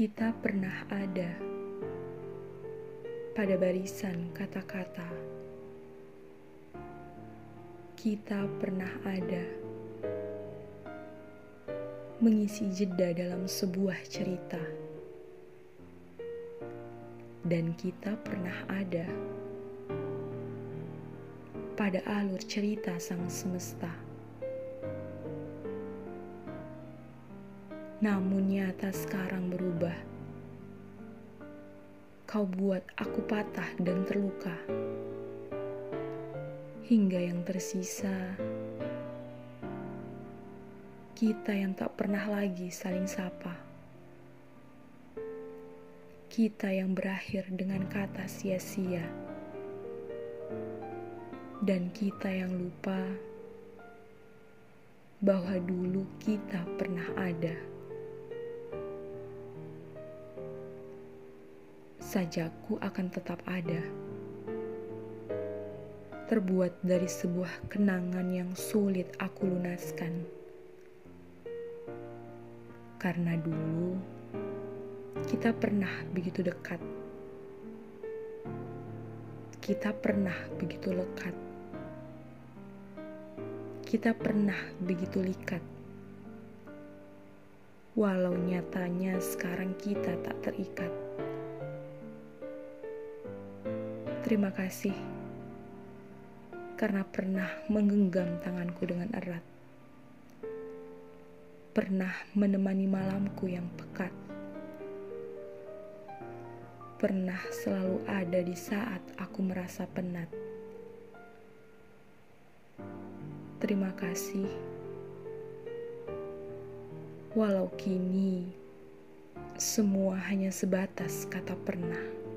Kita pernah ada pada barisan kata-kata. Kita pernah ada mengisi jeda dalam sebuah cerita, dan kita pernah ada pada alur cerita sang semesta. Namun nyata sekarang berubah. Kau buat aku patah dan terluka. Hingga yang tersisa, kita yang tak pernah lagi saling sapa. Kita yang berakhir dengan kata sia-sia. Dan kita yang lupa bahwa dulu kita pernah ada. Sajaku akan tetap ada. Terbuat dari sebuah kenangan yang sulit aku lunaskan. Karena dulu kita pernah begitu dekat. Kita pernah begitu lekat. Kita pernah begitu likat. Walau nyatanya sekarang kita tak terikat. Terima kasih karena pernah menggenggam tanganku dengan erat. Pernah menemani malamku yang pekat. Pernah selalu ada di saat aku merasa penat. Terima kasih. Walau kini semua hanya sebatas kata pernah.